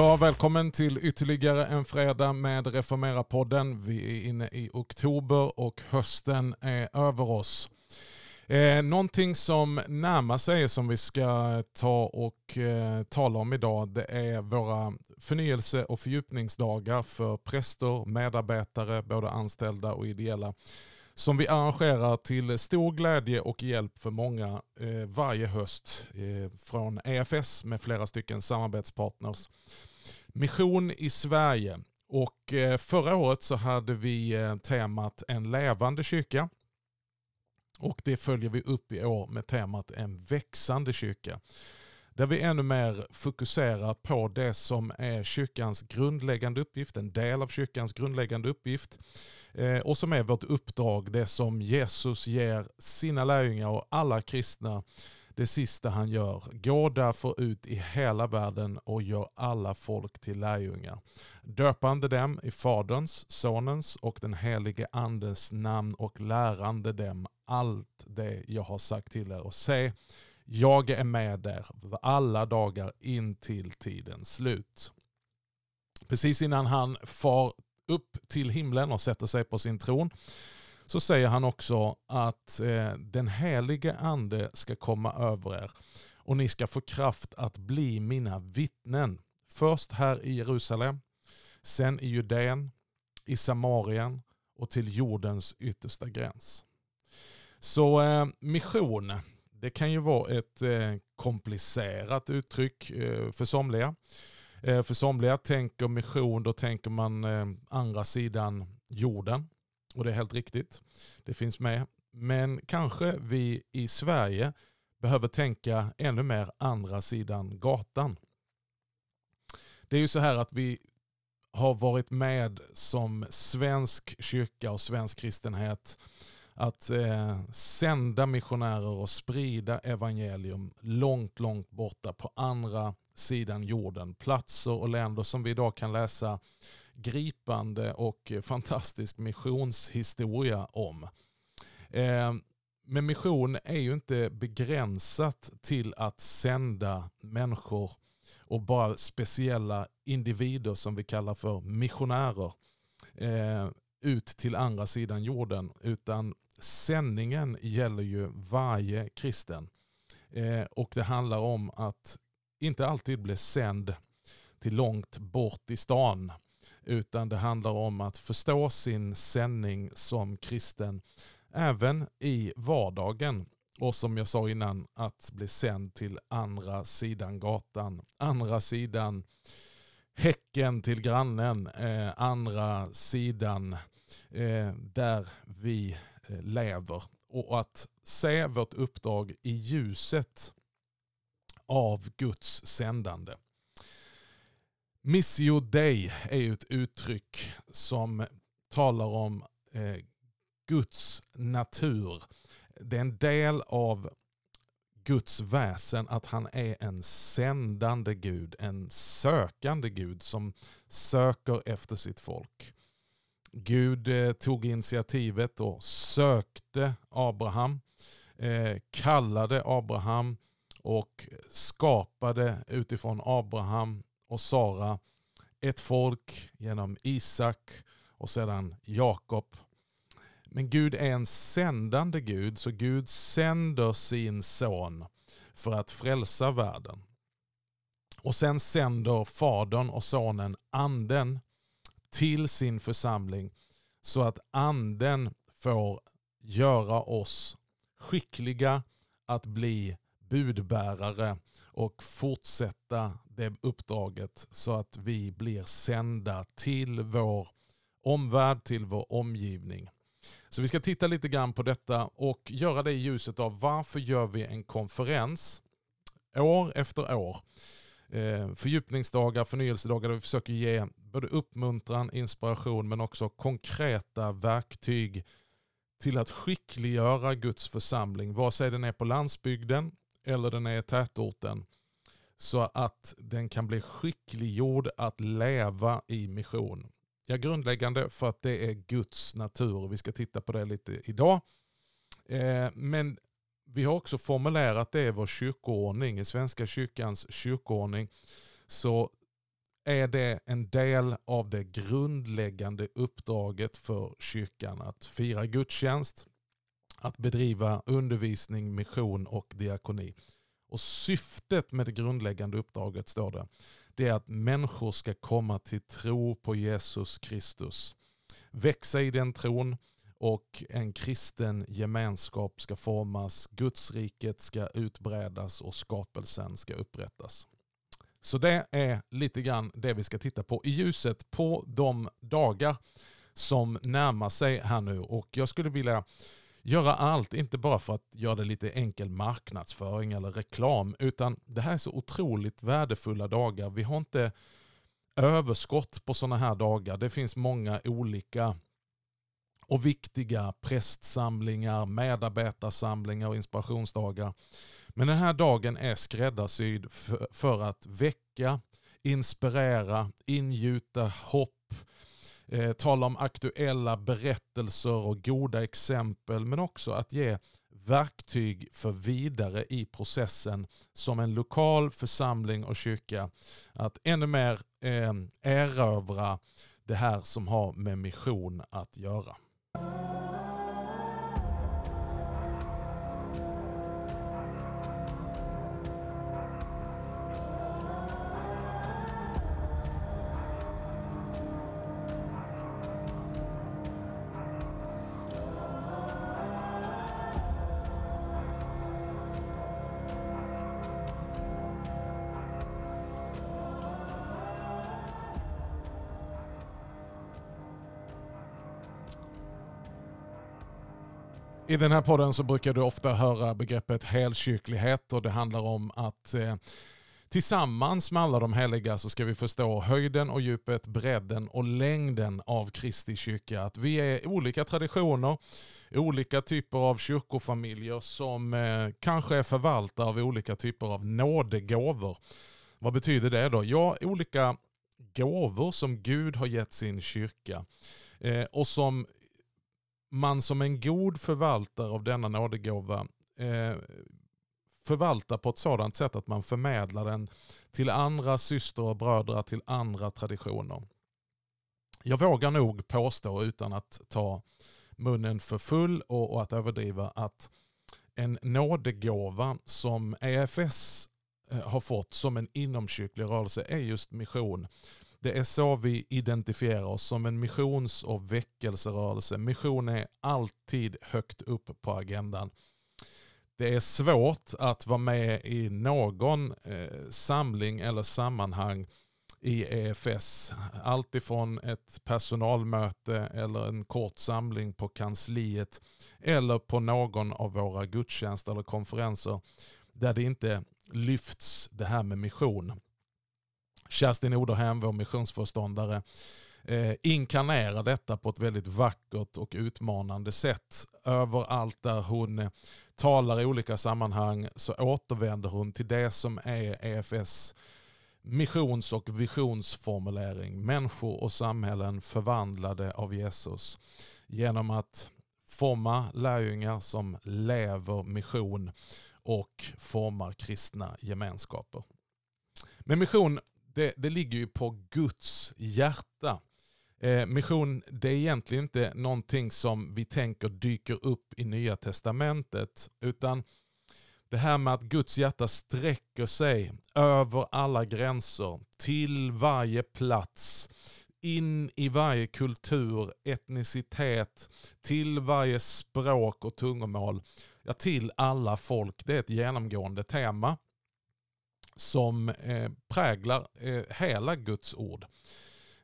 Ja, välkommen till ytterligare en fredag med Reformera-podden. Vi är inne i oktober och hösten är över oss. Eh, någonting som närmar sig som vi ska ta och eh, tala om idag det är våra förnyelse och fördjupningsdagar för präster, medarbetare, både anställda och ideella som vi arrangerar till stor glädje och hjälp för många eh, varje höst eh, från EFS med flera stycken samarbetspartners. Mission i Sverige och eh, förra året så hade vi eh, temat en levande kyrka och det följer vi upp i år med temat en växande kyrka. Där vi ännu mer fokuserar på det som är kyrkans grundläggande uppgift, en del av kyrkans grundläggande uppgift eh, och som är vårt uppdrag, det som Jesus ger sina lärjungar och alla kristna det sista han gör. Gå därför ut i hela världen och gör alla folk till lärjungar. Döpande dem i Faderns, Sonens och den helige Andes namn och lärande dem allt det jag har sagt till er. Och se, jag är med er alla dagar in till tidens slut. Precis innan han far upp till himlen och sätter sig på sin tron så säger han också att eh, den helige ande ska komma över er och ni ska få kraft att bli mina vittnen. Först här i Jerusalem, sen i Judeen, i Samarien och till jordens yttersta gräns. Så eh, mission, det kan ju vara ett eh, komplicerat uttryck eh, för somliga. Eh, för somliga tänker mission, då tänker man eh, andra sidan jorden. Och det är helt riktigt. Det finns med. Men kanske vi i Sverige behöver tänka ännu mer andra sidan gatan. Det är ju så här att vi har varit med som svensk kyrka och svensk kristenhet att eh, sända missionärer och sprida evangelium långt, långt borta på andra sidan jorden. Platser och länder som vi idag kan läsa gripande och eh, fantastisk missionshistoria om. Eh, men mission är ju inte begränsat till att sända människor och bara speciella individer som vi kallar för missionärer eh, ut till andra sidan jorden. Utan sändningen gäller ju varje kristen. Och det handlar om att inte alltid bli sänd till långt bort i stan. Utan det handlar om att förstå sin sändning som kristen även i vardagen. Och som jag sa innan, att bli sänd till andra sidan gatan. Andra sidan häcken till grannen. Eh, andra sidan eh, där vi eh, lever. Och att se vårt uppdrag i ljuset av Guds sändande. Missio Dei är ju ett uttryck som talar om eh, Guds natur. Det är en del av Guds väsen att han är en sändande Gud, en sökande Gud som söker efter sitt folk. Gud eh, tog initiativet och sökte Abraham, eh, kallade Abraham och skapade utifrån Abraham och Sara ett folk genom Isak och sedan Jakob. Men Gud är en sändande Gud, så Gud sänder sin son för att frälsa världen. Och sen sänder Fadern och Sonen anden till sin församling så att anden får göra oss skickliga att bli budbärare och fortsätta det uppdraget så att vi blir sända till vår omvärld, till vår omgivning. Så vi ska titta lite grann på detta och göra det i ljuset av varför gör vi en konferens år efter år. Eh, fördjupningsdagar, förnyelsedagar där vi försöker ge både uppmuntran, inspiration men också konkreta verktyg till att skickliggöra Guds församling, vare sig den är på landsbygden eller den är i tätorten. Så att den kan bli skickliggjord att leva i mission. Ja, grundläggande för att det är Guds natur. Vi ska titta på det lite idag. Eh, men vi har också formulerat det i vår kyrkoordning, i Svenska kyrkans kyrkoordning. Så är det en del av det grundläggande uppdraget för kyrkan att fira gudstjänst, att bedriva undervisning, mission och diakoni. Och syftet med det grundläggande uppdraget står det, det är att människor ska komma till tro på Jesus Kristus. Växa i den tron och en kristen gemenskap ska formas, Gudsriket ska utbredas och skapelsen ska upprättas. Så det är lite grann det vi ska titta på i ljuset på de dagar som närmar sig här nu. Och jag skulle vilja göra allt, inte bara för att göra det lite enkel marknadsföring eller reklam, utan det här är så otroligt värdefulla dagar. Vi har inte överskott på sådana här dagar. Det finns många olika och viktiga prästsamlingar, medarbetarsamlingar och inspirationsdagar. Men den här dagen är skräddarsydd för att väcka, inspirera, ingjuta hopp, eh, tala om aktuella berättelser och goda exempel men också att ge verktyg för vidare i processen som en lokal församling och kyrka att ännu mer eh, erövra det här som har med mission att göra. I den här podden så brukar du ofta höra begreppet helkyrklighet och det handlar om att eh, tillsammans med alla de heliga så ska vi förstå höjden och djupet, bredden och längden av Kristi kyrka. Att vi är olika traditioner, olika typer av kyrkofamiljer som eh, kanske är förvaltare av olika typer av nådegåvor. Vad betyder det då? Ja, olika gåvor som Gud har gett sin kyrka eh, och som man som en god förvaltare av denna nådegåva eh, förvaltar på ett sådant sätt att man förmedlar den till andra syster och bröder, till andra traditioner. Jag vågar nog påstå utan att ta munnen för full och, och att överdriva att en nådegåva som EFS eh, har fått som en inomkyrklig rörelse är just mission. Det är så vi identifierar oss som en missions och väckelserörelse. Mission är alltid högt upp på agendan. Det är svårt att vara med i någon eh, samling eller sammanhang i EFS. Alltifrån ett personalmöte eller en kort samling på kansliet eller på någon av våra gudstjänster eller konferenser där det inte lyfts det här med mission. Kerstin Oderhem, vår missionsföreståndare, eh, inkarnerar detta på ett väldigt vackert och utmanande sätt. Överallt där hon eh, talar i olika sammanhang så återvänder hon till det som är EFS missions och visionsformulering. Människor och samhällen förvandlade av Jesus genom att forma lärjungar som lever mission och formar kristna gemenskaper. Med mission det, det ligger ju på Guds hjärta. Eh, mission det är egentligen inte någonting som vi tänker dyker upp i Nya Testamentet. Utan det här med att Guds hjärta sträcker sig över alla gränser, till varje plats, in i varje kultur, etnicitet, till varje språk och tungomål, ja, till alla folk. Det är ett genomgående tema som eh, präglar eh, hela Guds ord.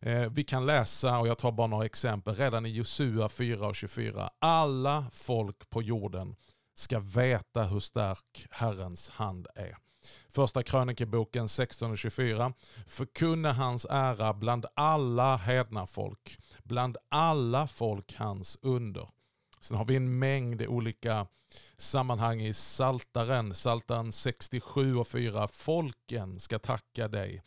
Eh, vi kan läsa, och jag tar bara några exempel, redan i Josua 4 och 24. Alla folk på jorden ska veta hur stark Herrens hand är. Första krönikeboken 16.24 Förkunna hans ära bland alla hedna folk, bland alla folk hans under. Sen har vi en mängd olika sammanhang i Saltaren, Saltaren 67 och 4. Folken ska tacka dig.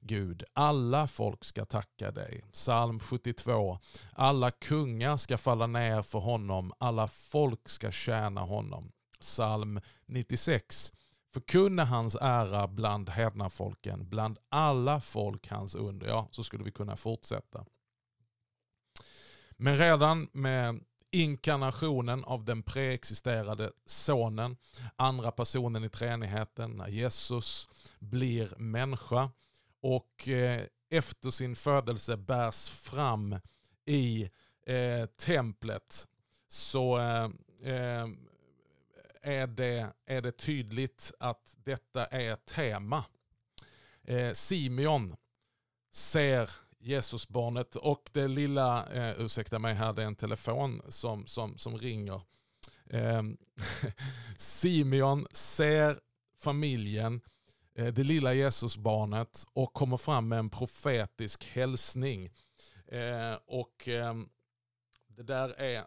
Gud, alla folk ska tacka dig. Psalm 72. Alla kungar ska falla ner för honom, alla folk ska tjäna honom. Psalm 96. förkunna hans ära bland hednafolken, bland alla folk hans under. Ja, så skulle vi kunna fortsätta. Men redan med inkarnationen av den preexisterade sonen, andra personen i treenigheten, när Jesus blir människa och eh, efter sin födelse bärs fram i eh, templet så eh, eh är, det, är det tydligt att detta är tema. Eh, Simeon ser Jesusbarnet och det lilla, eh, ursäkta mig här, det är en telefon som, som, som ringer. Eh, Simeon ser familjen, eh, det lilla Jesusbarnet och kommer fram med en profetisk hälsning. Eh, och eh, Det där är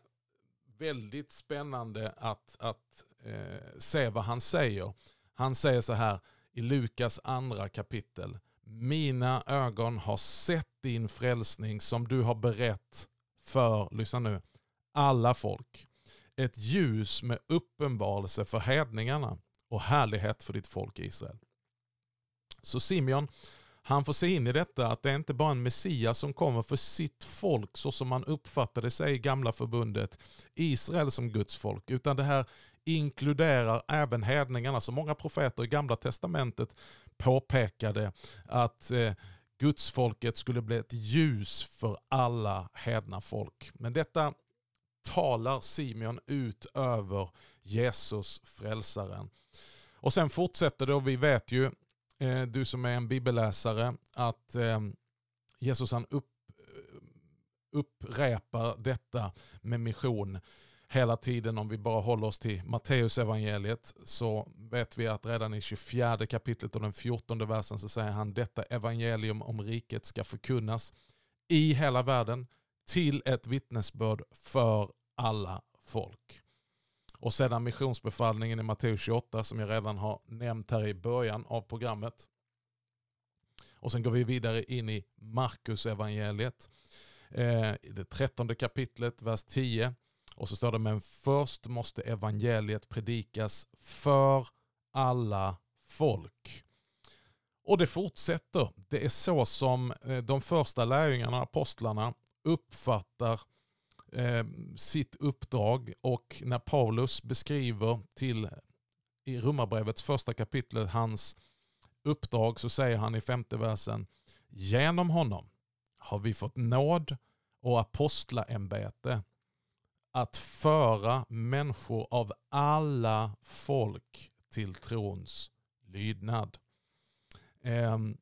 väldigt spännande att, att eh, se vad han säger. Han säger så här i Lukas andra kapitel. Mina ögon har sett din frälsning som du har berett för, lyssna nu, alla folk. Ett ljus med uppenbarelse för hedningarna och härlighet för ditt folk Israel. Så Simeon, han får se in i detta att det är inte bara en Messias som kommer för sitt folk så som man uppfattade sig i gamla förbundet, Israel som Guds folk, utan det här inkluderar även hedningarna. Så många profeter i gamla testamentet påpekade att eh, gudsfolket skulle bli ett ljus för alla hedna folk. Men detta talar Simeon ut över Jesus frälsaren. Och sen fortsätter det och vi vet ju, eh, du som är en bibelläsare, att eh, Jesus han upp, eh, upprepar detta med mission hela tiden. Om vi bara håller oss till Matteus evangeliet så vet vi att redan i 24 kapitlet och den 14 versen så säger han detta evangelium om riket ska förkunnas i hela världen till ett vittnesbörd för alla folk. Och sedan missionsbefallningen i Matteus 28 som jag redan har nämnt här i början av programmet. Och sen går vi vidare in i Markus evangeliet. Eh, det trettonde kapitlet, vers 10. Och så står det, men först måste evangeliet predikas för alla folk. Och det fortsätter. Det är så som eh, de första lärjungarna, apostlarna, uppfattar eh, sitt uppdrag och när Paulus beskriver till i Romarbrevets första kapitel hans uppdrag så säger han i femte versen Genom honom har vi fått nåd och apostlaämbete att föra människor av alla folk till trons lydnad. Ehm,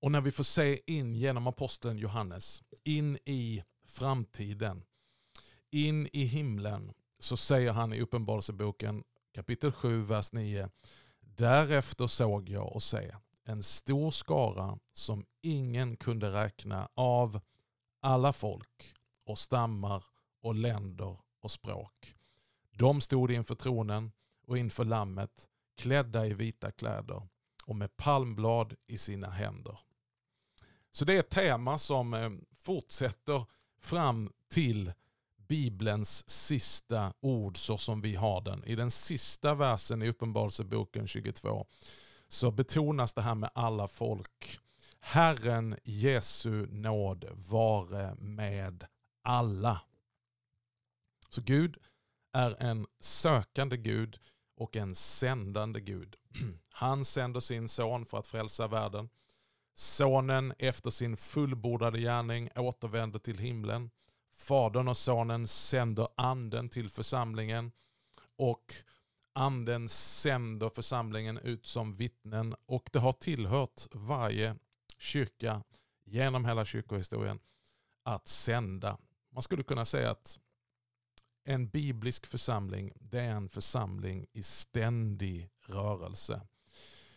och när vi får se in genom aposteln Johannes, in i framtiden, in i himlen, så säger han i Uppenbarelseboken kapitel 7, vers 9. Därefter såg jag och se en stor skara som ingen kunde räkna av alla folk och stammar och länder och språk. De stod inför tronen och inför lammet klädda i vita kläder och med palmblad i sina händer. Så det är ett tema som eh, fortsätter fram till Bibelns sista ord så som vi har den. I den sista versen i Uppenbarelseboken 22 så betonas det här med alla folk. Herren Jesu nåd vare med alla. Så Gud är en sökande Gud och en sändande Gud. Han sänder sin son för att frälsa världen. Sonen efter sin fullbordade gärning återvänder till himlen. Fadern och sonen sänder anden till församlingen och anden sänder församlingen ut som vittnen och det har tillhört varje kyrka genom hela kyrkohistorien att sända. Man skulle kunna säga att en biblisk församling det är en församling i ständig rörelse.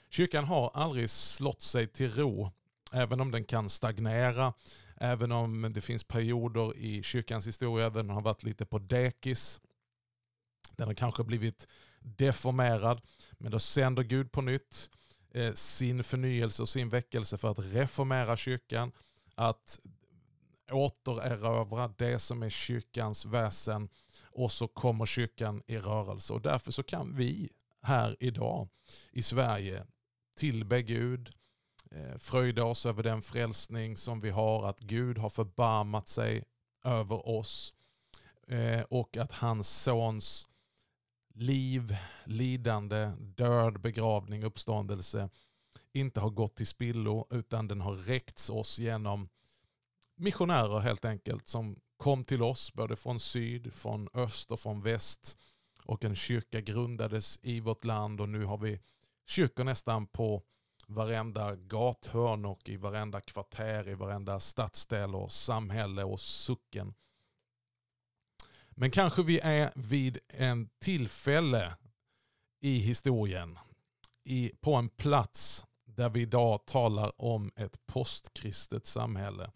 Kyrkan har aldrig slått sig till ro, även om den kan stagnera, även om det finns perioder i kyrkans historia där den har varit lite på dekis. Den har kanske blivit deformerad, men då sänder Gud på nytt eh, sin förnyelse och sin väckelse för att reformera kyrkan, att återerövra det som är kyrkans väsen och så kommer kyrkan i rörelse. Och därför så kan vi här idag i Sverige tillbe Gud, eh, fröjda oss över den frälsning som vi har, att Gud har förbarmat sig över oss eh, och att hans sons liv, lidande, död, begravning, uppståndelse inte har gått till spillo utan den har räckts oss genom missionärer helt enkelt som kom till oss både från syd, från öst och från väst och en kyrka grundades i vårt land och nu har vi kyrkor nästan på varenda gathörn och i varenda kvarter, i varenda stadsdel och samhälle och sucken. Men kanske vi är vid en tillfälle i historien, i, på en plats där vi idag talar om ett postkristet samhälle.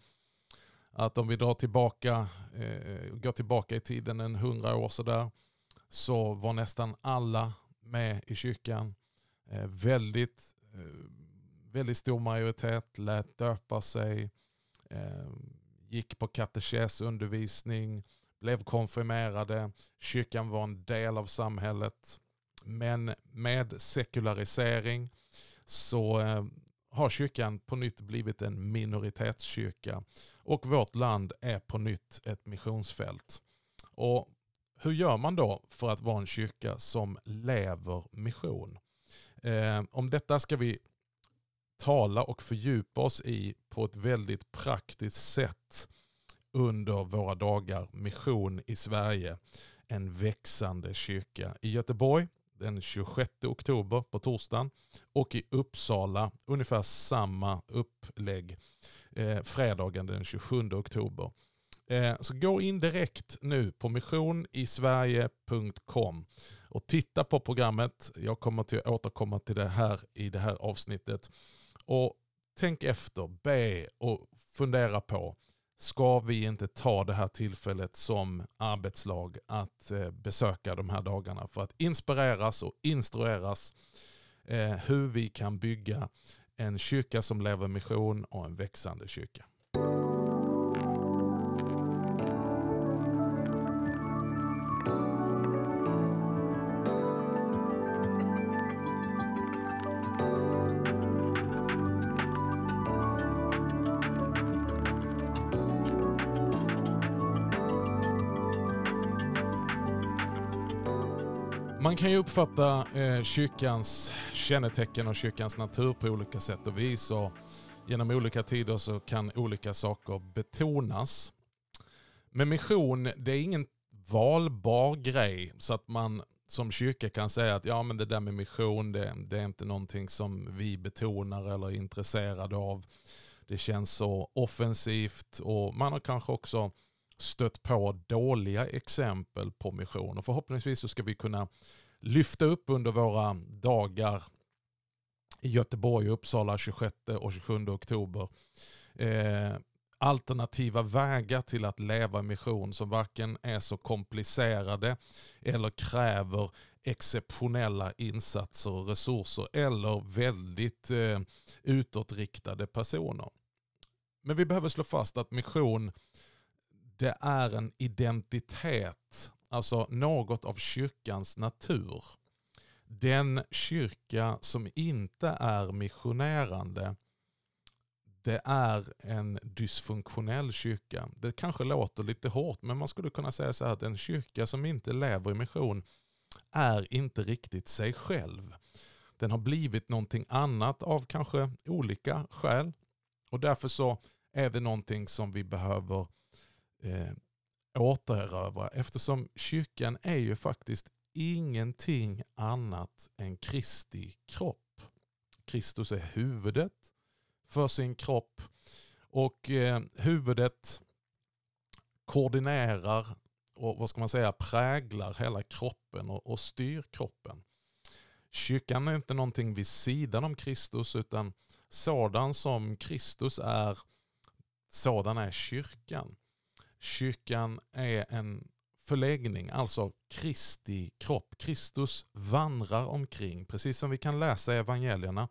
Att om vi drar tillbaka, eh, går tillbaka i tiden en hundra år sådär, så var nästan alla med i kyrkan. Eh, väldigt, eh, väldigt stor majoritet lät döpa sig, eh, gick på katekesundervisning, blev konfirmerade, kyrkan var en del av samhället. Men med sekularisering så eh, har kyrkan på nytt blivit en minoritetskyrka och vårt land är på nytt ett missionsfält. Och hur gör man då för att vara en kyrka som lever mission? Eh, om detta ska vi tala och fördjupa oss i på ett väldigt praktiskt sätt under våra dagar mission i Sverige. En växande kyrka i Göteborg den 26 oktober på torsdagen och i Uppsala ungefär samma upplägg eh, fredagen den 27 oktober. Eh, så gå in direkt nu på missionisverige.com och titta på programmet. Jag kommer till att återkomma till det här i det här avsnittet. Och tänk efter, be och fundera på ska vi inte ta det här tillfället som arbetslag att eh, besöka de här dagarna för att inspireras och instrueras eh, hur vi kan bygga en kyrka som lever mission och en växande kyrka. Kan ju uppfatta eh, kyrkans kännetecken och kyrkans natur på olika sätt och vis. Och genom olika tider så kan olika saker betonas. Men mission, det är ingen valbar grej så att man som kyrka kan säga att ja, men det där med mission det, det är inte någonting som vi betonar eller är intresserade av. Det känns så offensivt och man har kanske också stött på dåliga exempel på mission. Och förhoppningsvis så ska vi kunna lyfta upp under våra dagar i Göteborg och Uppsala 26 och 27 oktober. Eh, alternativa vägar till att leva i mission som varken är så komplicerade eller kräver exceptionella insatser och resurser eller väldigt eh, utåtriktade personer. Men vi behöver slå fast att mission det är en identitet, alltså något av kyrkans natur. Den kyrka som inte är missionerande, det är en dysfunktionell kyrka. Det kanske låter lite hårt, men man skulle kunna säga så här att en kyrka som inte lever i mission är inte riktigt sig själv. Den har blivit någonting annat av kanske olika skäl. Och därför så är det någonting som vi behöver eh, återerövra eftersom kyrkan är ju faktiskt ingenting annat än Kristi kropp. Kristus är huvudet för sin kropp och eh, huvudet koordinerar och vad ska man säga, präglar hela kroppen och, och styr kroppen. Kyrkan är inte någonting vid sidan om Kristus utan sådan som Kristus är, sådan är kyrkan. Kyrkan är en förläggning, alltså Kristi kropp. Kristus vandrar omkring, precis som vi kan läsa i evangelierna,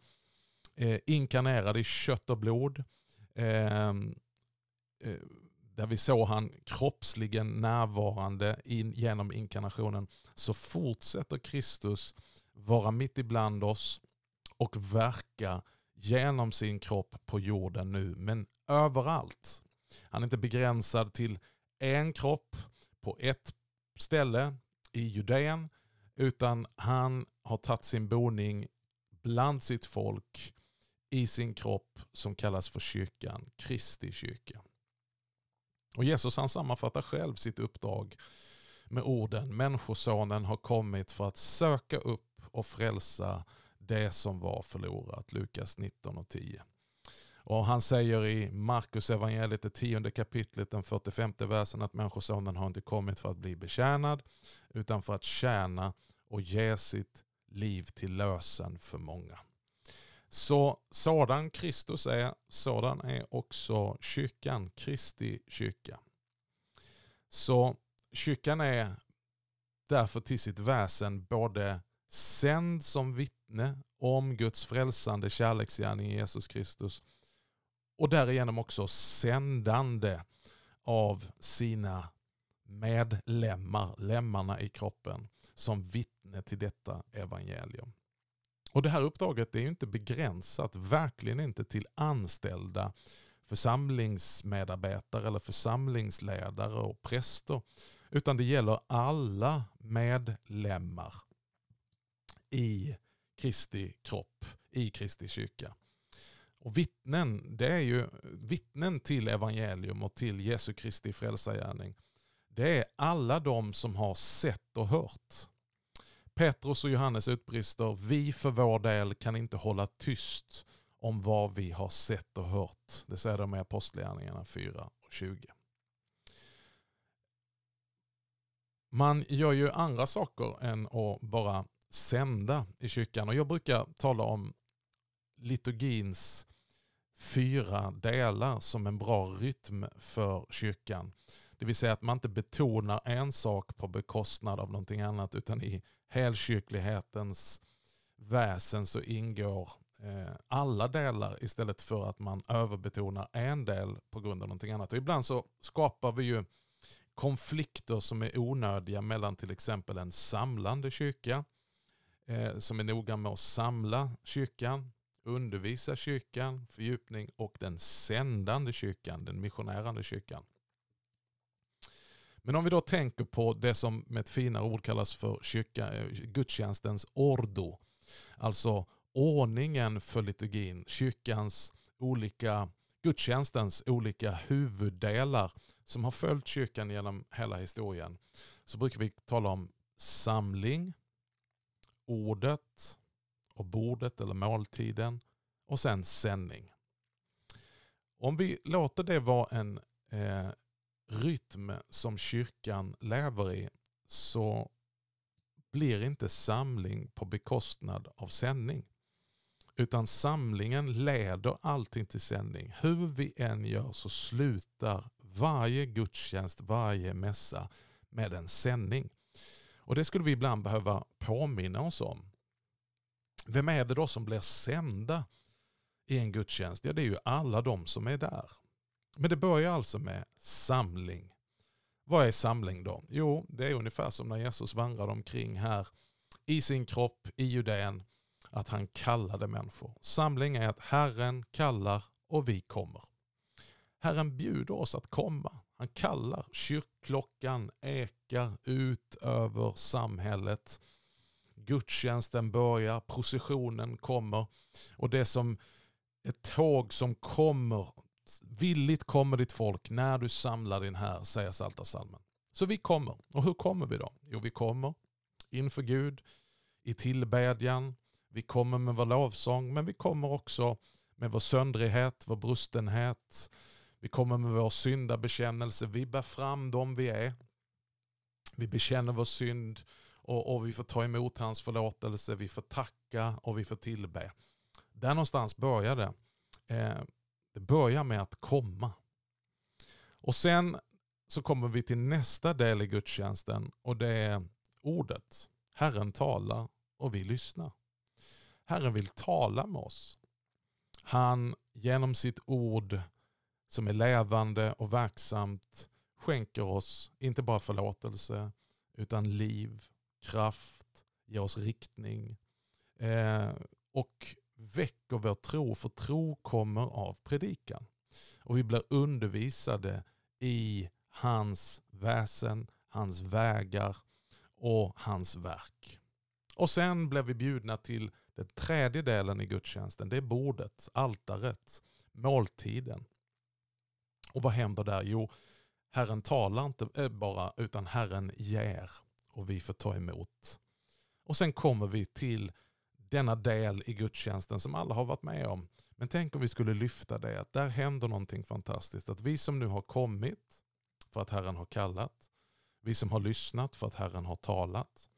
eh, inkarnerad i kött och blod. Eh, eh, där vi såg han kroppsligen närvarande in, genom inkarnationen, så fortsätter Kristus vara mitt ibland oss och verka genom sin kropp på jorden nu, men överallt. Han är inte begränsad till en kropp på ett ställe i Judeen, utan han har tagit sin boning bland sitt folk i sin kropp som kallas för kyrkan, Kristi kyrka. Och Jesus han sammanfattar själv sitt uppdrag med orden Människosonen har kommit för att söka upp och frälsa det som var förlorat. Lukas 19 och 10. Och han säger i Markus evangeliet, det tionde kapitlet, den 45 versen att Människosonen har inte kommit för att bli betjänad utan för att tjäna och ge sitt liv till lösen för många. Så sådan Kristus är, sådan är också kyrkan, Kristi kyrka. Så kyrkan är därför till sitt väsen både sänd som vittne om Guds frälsande kärleksgärning i Jesus Kristus och därigenom också sändande av sina medlemmar, lemmarna i kroppen, som vittne till detta evangelium. Och Det här uppdraget är ju inte begränsat, verkligen inte till anställda församlingsmedarbetare eller församlingsledare och präster. Utan det gäller alla medlemmar i Kristi kropp, i Kristi kyrka. Och vittnen, det är ju vittnen till evangelium och till Jesu Kristi frälsargärning. Det är alla de som har sett och hört. Petrus och Johannes utbrister, vi för vår del kan inte hålla tyst om vad vi har sett och hört. Det säger de i Apostlagärningarna 4 och 20. Man gör ju andra saker än att bara sända i kyrkan. Och jag brukar tala om liturgins fyra delar som en bra rytm för kyrkan. Det vill säga att man inte betonar en sak på bekostnad av någonting annat utan i helkyrklighetens väsen så ingår eh, alla delar istället för att man överbetonar en del på grund av någonting annat. Och ibland så skapar vi ju konflikter som är onödiga mellan till exempel en samlande kyrka eh, som är noga med att samla kyrkan, undervisa kyrkan, fördjupning och den sändande kyrkan, den missionärande kyrkan. Men om vi då tänker på det som med ett finare ord kallas för kyrka, eh, gudstjänstens ordo. Alltså ordningen för liturgin, kyrkans olika, gudstjänstens olika huvuddelar som har följt kyrkan genom hela historien. Så brukar vi tala om samling, ordet och bordet eller måltiden och sen sändning. Om vi låter det vara en eh, rytm som kyrkan lever i så blir inte samling på bekostnad av sändning. Utan samlingen leder allting till sändning. Hur vi än gör så slutar varje gudstjänst, varje mässa med en sändning. Och Det skulle vi ibland behöva påminna oss om. Vem är det då som blir sända i en gudstjänst? Ja, det är ju alla de som är där. Men det börjar alltså med samling. Vad är samling då? Jo, det är ungefär som när Jesus vandrade omkring här i sin kropp i Judeen, att han kallade människor. Samling är att Herren kallar och vi kommer. Herren bjuder oss att komma. Han kallar. Kyrkklockan ekar ut över samhället. Gudstjänsten börjar, processionen kommer och det som ett tåg som kommer Villigt kommer ditt folk när du samlar din här, säger Psaltarpsalmen. Så vi kommer. Och hur kommer vi då? Jo, vi kommer inför Gud i tillbedjan. Vi kommer med vår lovsång, men vi kommer också med vår söndrighet, vår brustenhet. Vi kommer med vår syndabekännelse. Vi bär fram dem vi är. Vi bekänner vår synd och, och vi får ta emot hans förlåtelse. Vi får tacka och vi får tillbe. Där någonstans börjar det. Eh, det börjar med att komma. Och sen så kommer vi till nästa del i gudstjänsten och det är ordet. Herren talar och vi lyssnar. Herren vill tala med oss. Han genom sitt ord som är levande och verksamt skänker oss inte bara förlåtelse utan liv, kraft, ger oss riktning, eh, och väcker vår tro, för tro kommer av predikan. Och vi blir undervisade i hans väsen, hans vägar och hans verk. Och sen blev vi bjudna till den tredje delen i gudstjänsten. Det är bordet, altaret, måltiden. Och vad händer där? Jo, Herren talar inte eh, bara utan Herren ger och vi får ta emot. Och sen kommer vi till denna del i gudstjänsten som alla har varit med om. Men tänk om vi skulle lyfta det, att där händer någonting fantastiskt. Att vi som nu har kommit för att Herren har kallat, vi som har lyssnat för att Herren har talat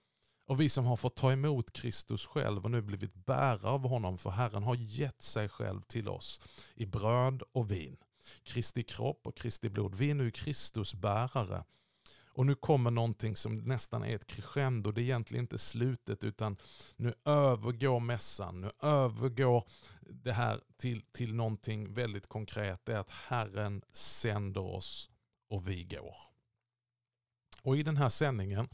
och vi som har fått ta emot Kristus själv och nu blivit bärare av honom för Herren har gett sig själv till oss i bröd och vin. Kristi kropp och Kristi blod. Vi är nu Kristus bärare och nu kommer någonting som nästan är ett crescendo. Det är egentligen inte slutet utan nu övergår mässan. Nu övergår det här till, till någonting väldigt konkret. Det är att Herren sänder oss och vi går. Och i den här sändningen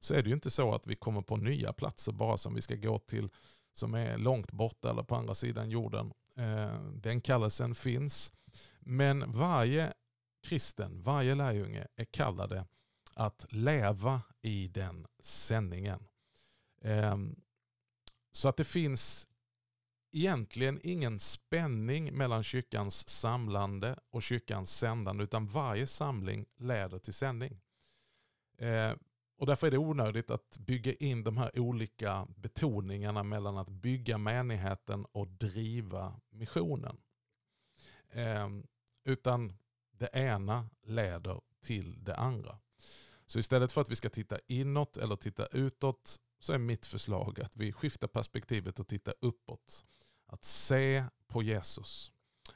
så är det ju inte så att vi kommer på nya platser bara som vi ska gå till som är långt borta eller på andra sidan jorden. Eh, den kallelsen finns. Men varje kristen, varje lärjunge är kallade att leva i den sändningen. Ehm, så att det finns egentligen ingen spänning mellan kyrkans samlande och kyrkans sändande utan varje samling leder till sändning. Ehm, och därför är det onödigt att bygga in de här olika betoningarna mellan att bygga menigheten och driva missionen. Ehm, utan det ena leder till det andra. Så istället för att vi ska titta inåt eller titta utåt så är mitt förslag att vi skiftar perspektivet och tittar uppåt. Att se på Jesus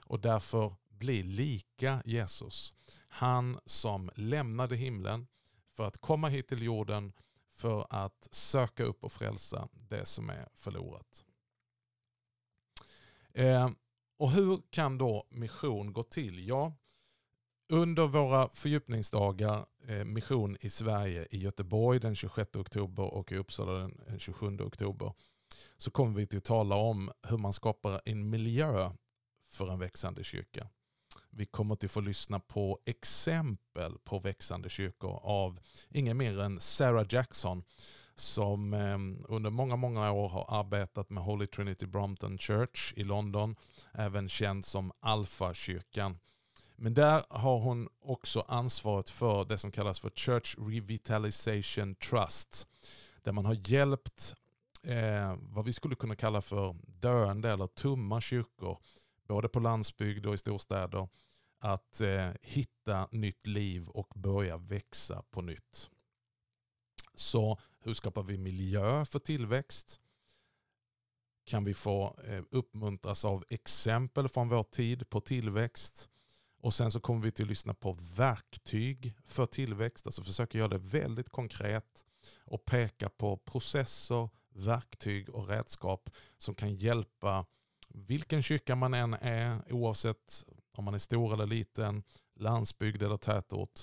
och därför bli lika Jesus. Han som lämnade himlen för att komma hit till jorden för att söka upp och frälsa det som är förlorat. Eh, och hur kan då mission gå till? Ja, under våra fördjupningsdagar, Eh, mission i Sverige i Göteborg den 26 oktober och i Uppsala den eh, 27 oktober, så kommer vi till att tala om hur man skapar en miljö för en växande kyrka. Vi kommer till att få lyssna på exempel på växande kyrkor av ingen mer än Sarah Jackson som eh, under många, många år har arbetat med Holy Trinity Brompton Church i London, även känd som Alfa-kyrkan. Men där har hon också ansvaret för det som kallas för Church Revitalization Trust. Där man har hjälpt eh, vad vi skulle kunna kalla för döende eller tumma kyrkor, både på landsbygd och i storstäder, att eh, hitta nytt liv och börja växa på nytt. Så hur skapar vi miljö för tillväxt? Kan vi få eh, uppmuntras av exempel från vår tid på tillväxt? Och sen så kommer vi till att lyssna på verktyg för tillväxt. Alltså försöka göra det väldigt konkret och peka på processer, verktyg och redskap som kan hjälpa vilken kyrka man än är, oavsett om man är stor eller liten, landsbygd eller tätort.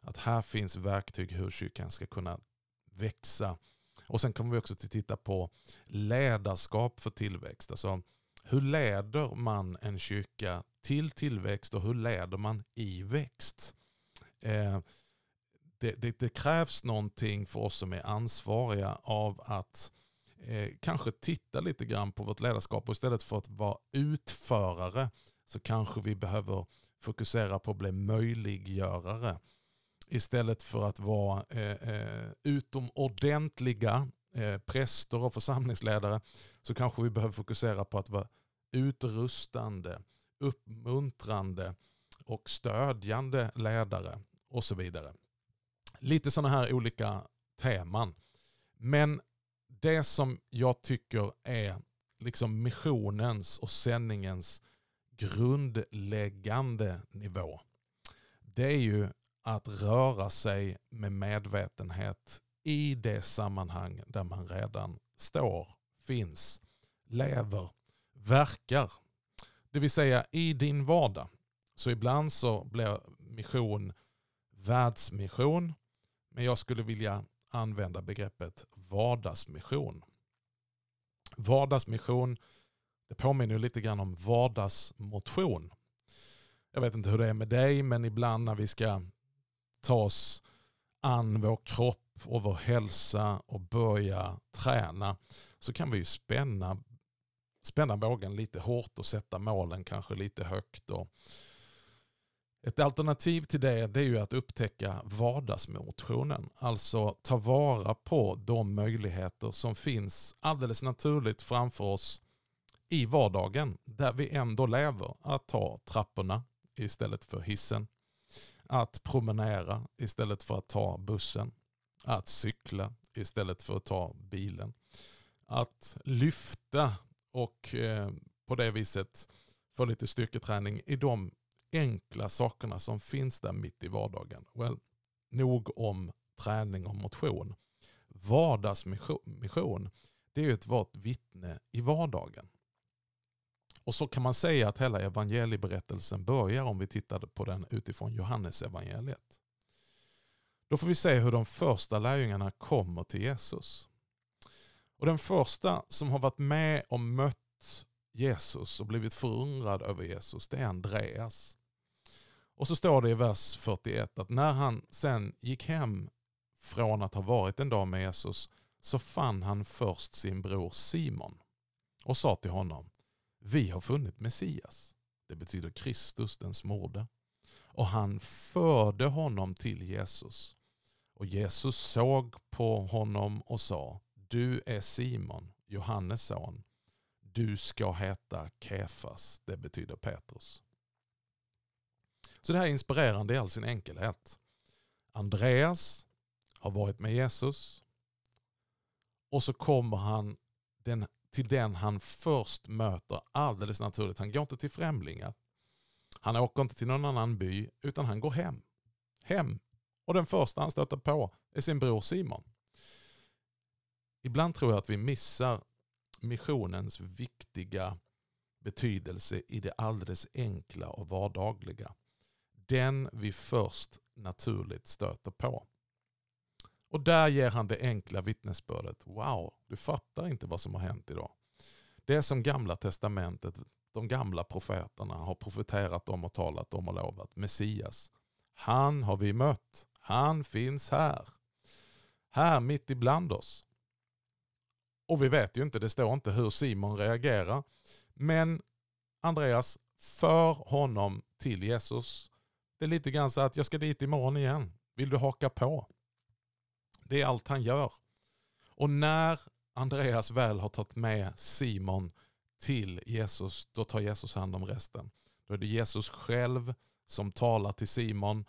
Att här finns verktyg hur kyrkan ska kunna växa. Och sen kommer vi också att titta på ledarskap för tillväxt. Alltså hur leder man en kyrka till tillväxt och hur leder man i växt? Eh, det, det, det, krävs någonting för oss som är ansvariga av att eh, kanske titta lite grann på vårt ledarskap och istället för att vara utförare så kanske vi behöver fokusera på att bli möjliggörare istället för att vara eh, eh utomordentliga eh, präster och församlingsledare så kanske vi behöver fokusera på att vara utrustande, uppmuntrande och stödjande ledare och så vidare. Lite sådana här olika teman. Men det som jag tycker är liksom missionens och sändningens grundläggande nivå. Det är ju att röra sig med medvetenhet i det sammanhang där man redan står, finns, lever, verkar. Det vill säga i din vardag. Så ibland så blir mission världsmission. Men jag skulle vilja använda begreppet vardagsmission. Vardagsmission, det påminner lite grann om vardagsmotion. Jag vet inte hur det är med dig, men ibland när vi ska ta oss an vår kropp och vår hälsa och börja träna så kan vi ju spänna, spänna bågen lite hårt och sätta målen kanske lite högt. Och ett alternativ till det, det är ju att upptäcka vardagsmotionen. Alltså ta vara på de möjligheter som finns alldeles naturligt framför oss i vardagen där vi ändå lever. Att ta trapporna istället för hissen. Att promenera istället för att ta bussen. Att cykla istället för att ta bilen. Att lyfta och eh, på det viset få lite styrketräning i de enkla sakerna som finns där mitt i vardagen. Well, nog om träning och motion. Vardagsmission, det är ju att vara ett vittne i vardagen. Och så kan man säga att hela evangelieberättelsen börjar om vi tittar på den utifrån Johannes evangeliet. Då får vi se hur de första lärjungarna kommer till Jesus. Och Den första som har varit med och mött Jesus och blivit förundrad över Jesus, det är Andreas. Och så står det i vers 41 att när han sen gick hem från att ha varit en dag med Jesus så fann han först sin bror Simon och sa till honom Vi har funnit Messias. Det betyder Kristus, den smorde. Och han förde honom till Jesus. Och Jesus såg på honom och sa Du är Simon, Johannes son. Du ska heta Kefas, det betyder Petrus. Så det här är inspirerande i all sin enkelhet. Andreas har varit med Jesus och så kommer han den, till den han först möter alldeles naturligt. Han går inte till främlingar. Han åker inte till någon annan by utan han går hem. Hem. Och den första han stöter på är sin bror Simon. Ibland tror jag att vi missar missionens viktiga betydelse i det alldeles enkla och vardagliga den vi först naturligt stöter på. Och där ger han det enkla vittnesbördet. Wow, du fattar inte vad som har hänt idag. Det är som gamla testamentet, de gamla profeterna har profeterat om och talat om och lovat. Messias. Han har vi mött. Han finns här. Här mitt ibland oss. Och vi vet ju inte, det står inte hur Simon reagerar. Men Andreas för honom till Jesus det är lite grann så att jag ska dit imorgon igen. Vill du haka på? Det är allt han gör. Och när Andreas väl har tagit med Simon till Jesus, då tar Jesus hand om resten. Då är det Jesus själv som talar till Simon,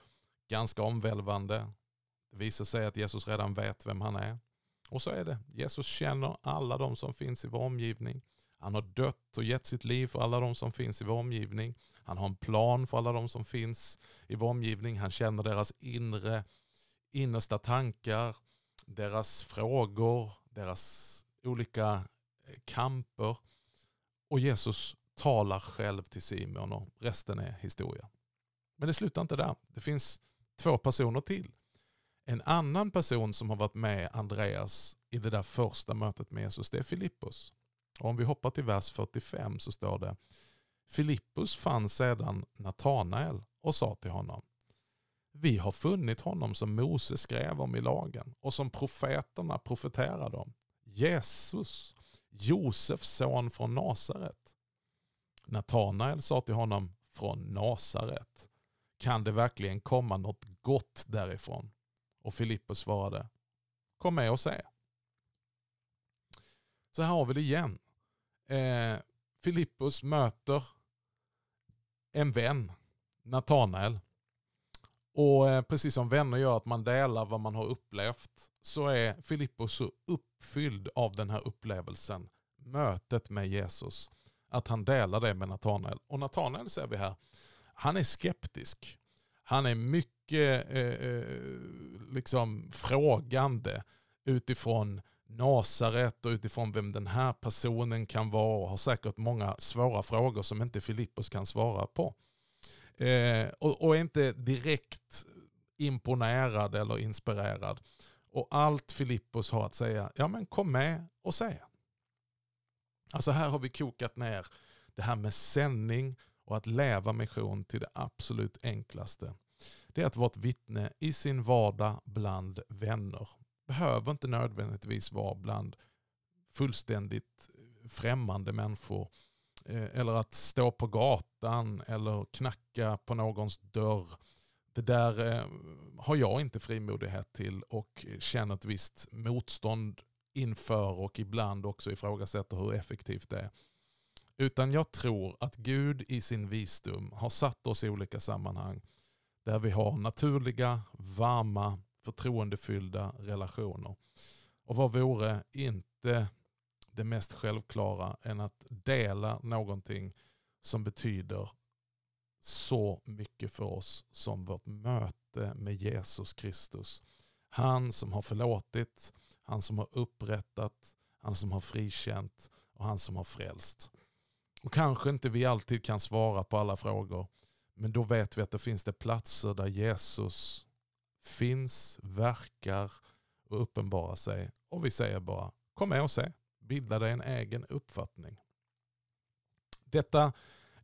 ganska omvälvande. Det visar sig att Jesus redan vet vem han är. Och så är det. Jesus känner alla de som finns i vår omgivning. Han har dött och gett sitt liv för alla de som finns i vår omgivning. Han har en plan för alla de som finns i vår omgivning. Han känner deras inre, innersta tankar, deras frågor, deras olika eh, kamper. Och Jesus talar själv till Simon och resten är historia. Men det slutar inte där. Det finns två personer till. En annan person som har varit med Andreas i det där första mötet med Jesus, det är Filippus. Och om vi hoppar till vers 45 så står det Filippus fann sedan Natanael och sa till honom Vi har funnit honom som Mose skrev om i lagen och som profeterna profeterade om. Jesus, Josefs son från Nasaret. Natanael sa till honom från Nasaret. Kan det verkligen komma något gott därifrån? Och Filippus svarade Kom med och se. Så här har vi det igen. Eh, Filippus möter en vän, Natanael. Och eh, precis som vänner gör att man delar vad man har upplevt så är Filippus så uppfylld av den här upplevelsen, mötet med Jesus, att han delar det med Natanael. Och Natanael ser vi här, han är skeptisk. Han är mycket eh, eh, liksom frågande utifrån Nasaret och utifrån vem den här personen kan vara och har säkert många svåra frågor som inte Filippos kan svara på. Eh, och, och är inte direkt imponerad eller inspirerad. Och allt Filippos har att säga, ja men kom med och säg. Alltså här har vi kokat ner det här med sändning och att leva mission till det absolut enklaste. Det är att vara ett vittne i sin vardag bland vänner. Behöver inte nödvändigtvis vara bland fullständigt främmande människor. Eh, eller att stå på gatan eller knacka på någons dörr. Det där eh, har jag inte frimodighet till och känner ett visst motstånd inför och ibland också ifrågasätter hur effektivt det är. Utan jag tror att Gud i sin visdom har satt oss i olika sammanhang där vi har naturliga, varma, förtroendefyllda relationer. Och vad vore inte det mest självklara än att dela någonting som betyder så mycket för oss som vårt möte med Jesus Kristus. Han som har förlåtit, han som har upprättat, han som har frikänt och han som har frälst. Och kanske inte vi alltid kan svara på alla frågor, men då vet vi att det finns det platser där Jesus finns, verkar och uppenbarar sig. Och vi säger bara, kom med och se. Bilda dig en egen uppfattning. Detta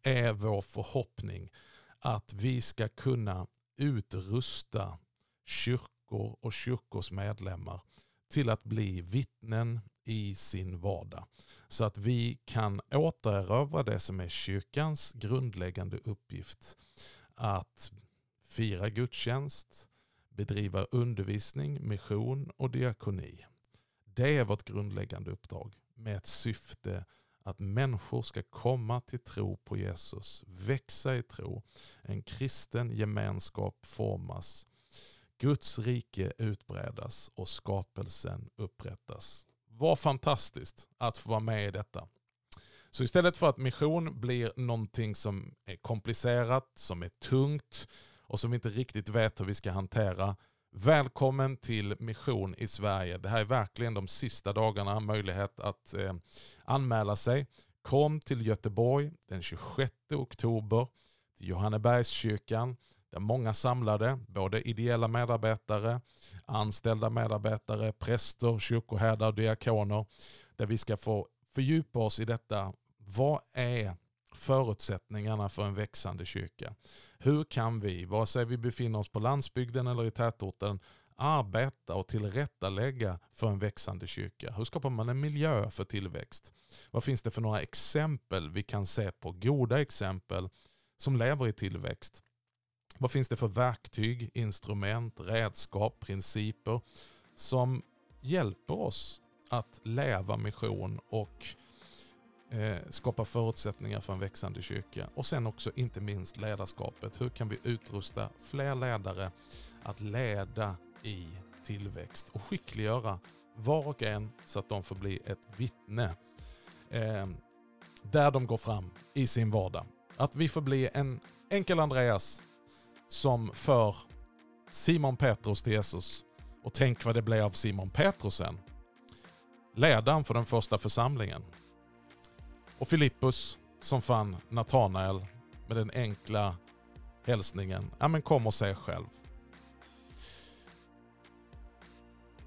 är vår förhoppning att vi ska kunna utrusta kyrkor och kyrkors medlemmar till att bli vittnen i sin vardag. Så att vi kan återerövra det som är kyrkans grundläggande uppgift. Att fira gudstjänst, bedriva undervisning, mission och diakoni. Det är vårt grundläggande uppdrag med ett syfte att människor ska komma till tro på Jesus, växa i tro, en kristen gemenskap formas, Guds rike utbredas och skapelsen upprättas. Vad fantastiskt att få vara med i detta. Så istället för att mission blir någonting som är komplicerat, som är tungt och som vi inte riktigt vet hur vi ska hantera. Välkommen till Mission i Sverige. Det här är verkligen de sista dagarna möjlighet att eh, anmäla sig. Kom till Göteborg den 26 oktober till Johannebergskyrkan där många samlade, både ideella medarbetare, anställda medarbetare, präster, kyrkoherdar diakoner. Där vi ska få fördjupa oss i detta. Vad är förutsättningarna för en växande kyrka? Hur kan vi, vare sig vi befinner oss på landsbygden eller i tätorten, arbeta och tillrättalägga för en växande kyrka? Hur skapar man en miljö för tillväxt? Vad finns det för några exempel vi kan se på, goda exempel som lever i tillväxt? Vad finns det för verktyg, instrument, redskap, principer som hjälper oss att leva mission och eh, skapa förutsättningar för en växande kyrka. Och sen också inte minst ledarskapet. Hur kan vi utrusta fler ledare att leda i tillväxt och skickliggöra var och en så att de får bli ett vittne eh, där de går fram i sin vardag. Att vi får bli en enkel Andreas som för Simon Petrus till Jesus. Och tänk vad det blev av Simon Petrus sen. Ledaren för den första församlingen. Och Filippus som fann Natanael med den enkla hälsningen. Ja men kom och se själv.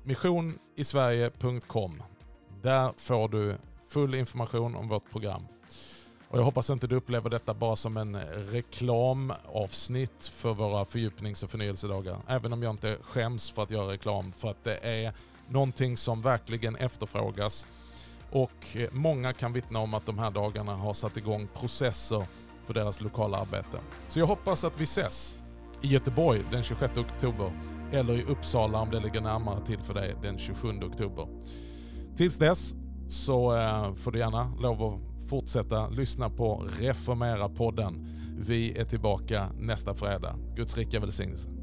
Missionisverige.com. Där får du full information om vårt program. Och jag hoppas inte du upplever detta bara som en reklamavsnitt för våra fördjupnings och förnyelsedagar. Även om jag inte skäms för att göra reklam för att det är någonting som verkligen efterfrågas. Och eh, många kan vittna om att de här dagarna har satt igång processer för deras lokala arbete. Så jag hoppas att vi ses i Göteborg den 26 oktober eller i Uppsala om det ligger närmare till för dig den 27 oktober. Tills dess så eh, får du gärna lov att fortsätta lyssna på Reformera-podden. Vi är tillbaka nästa fredag. Guds rika välsignelse.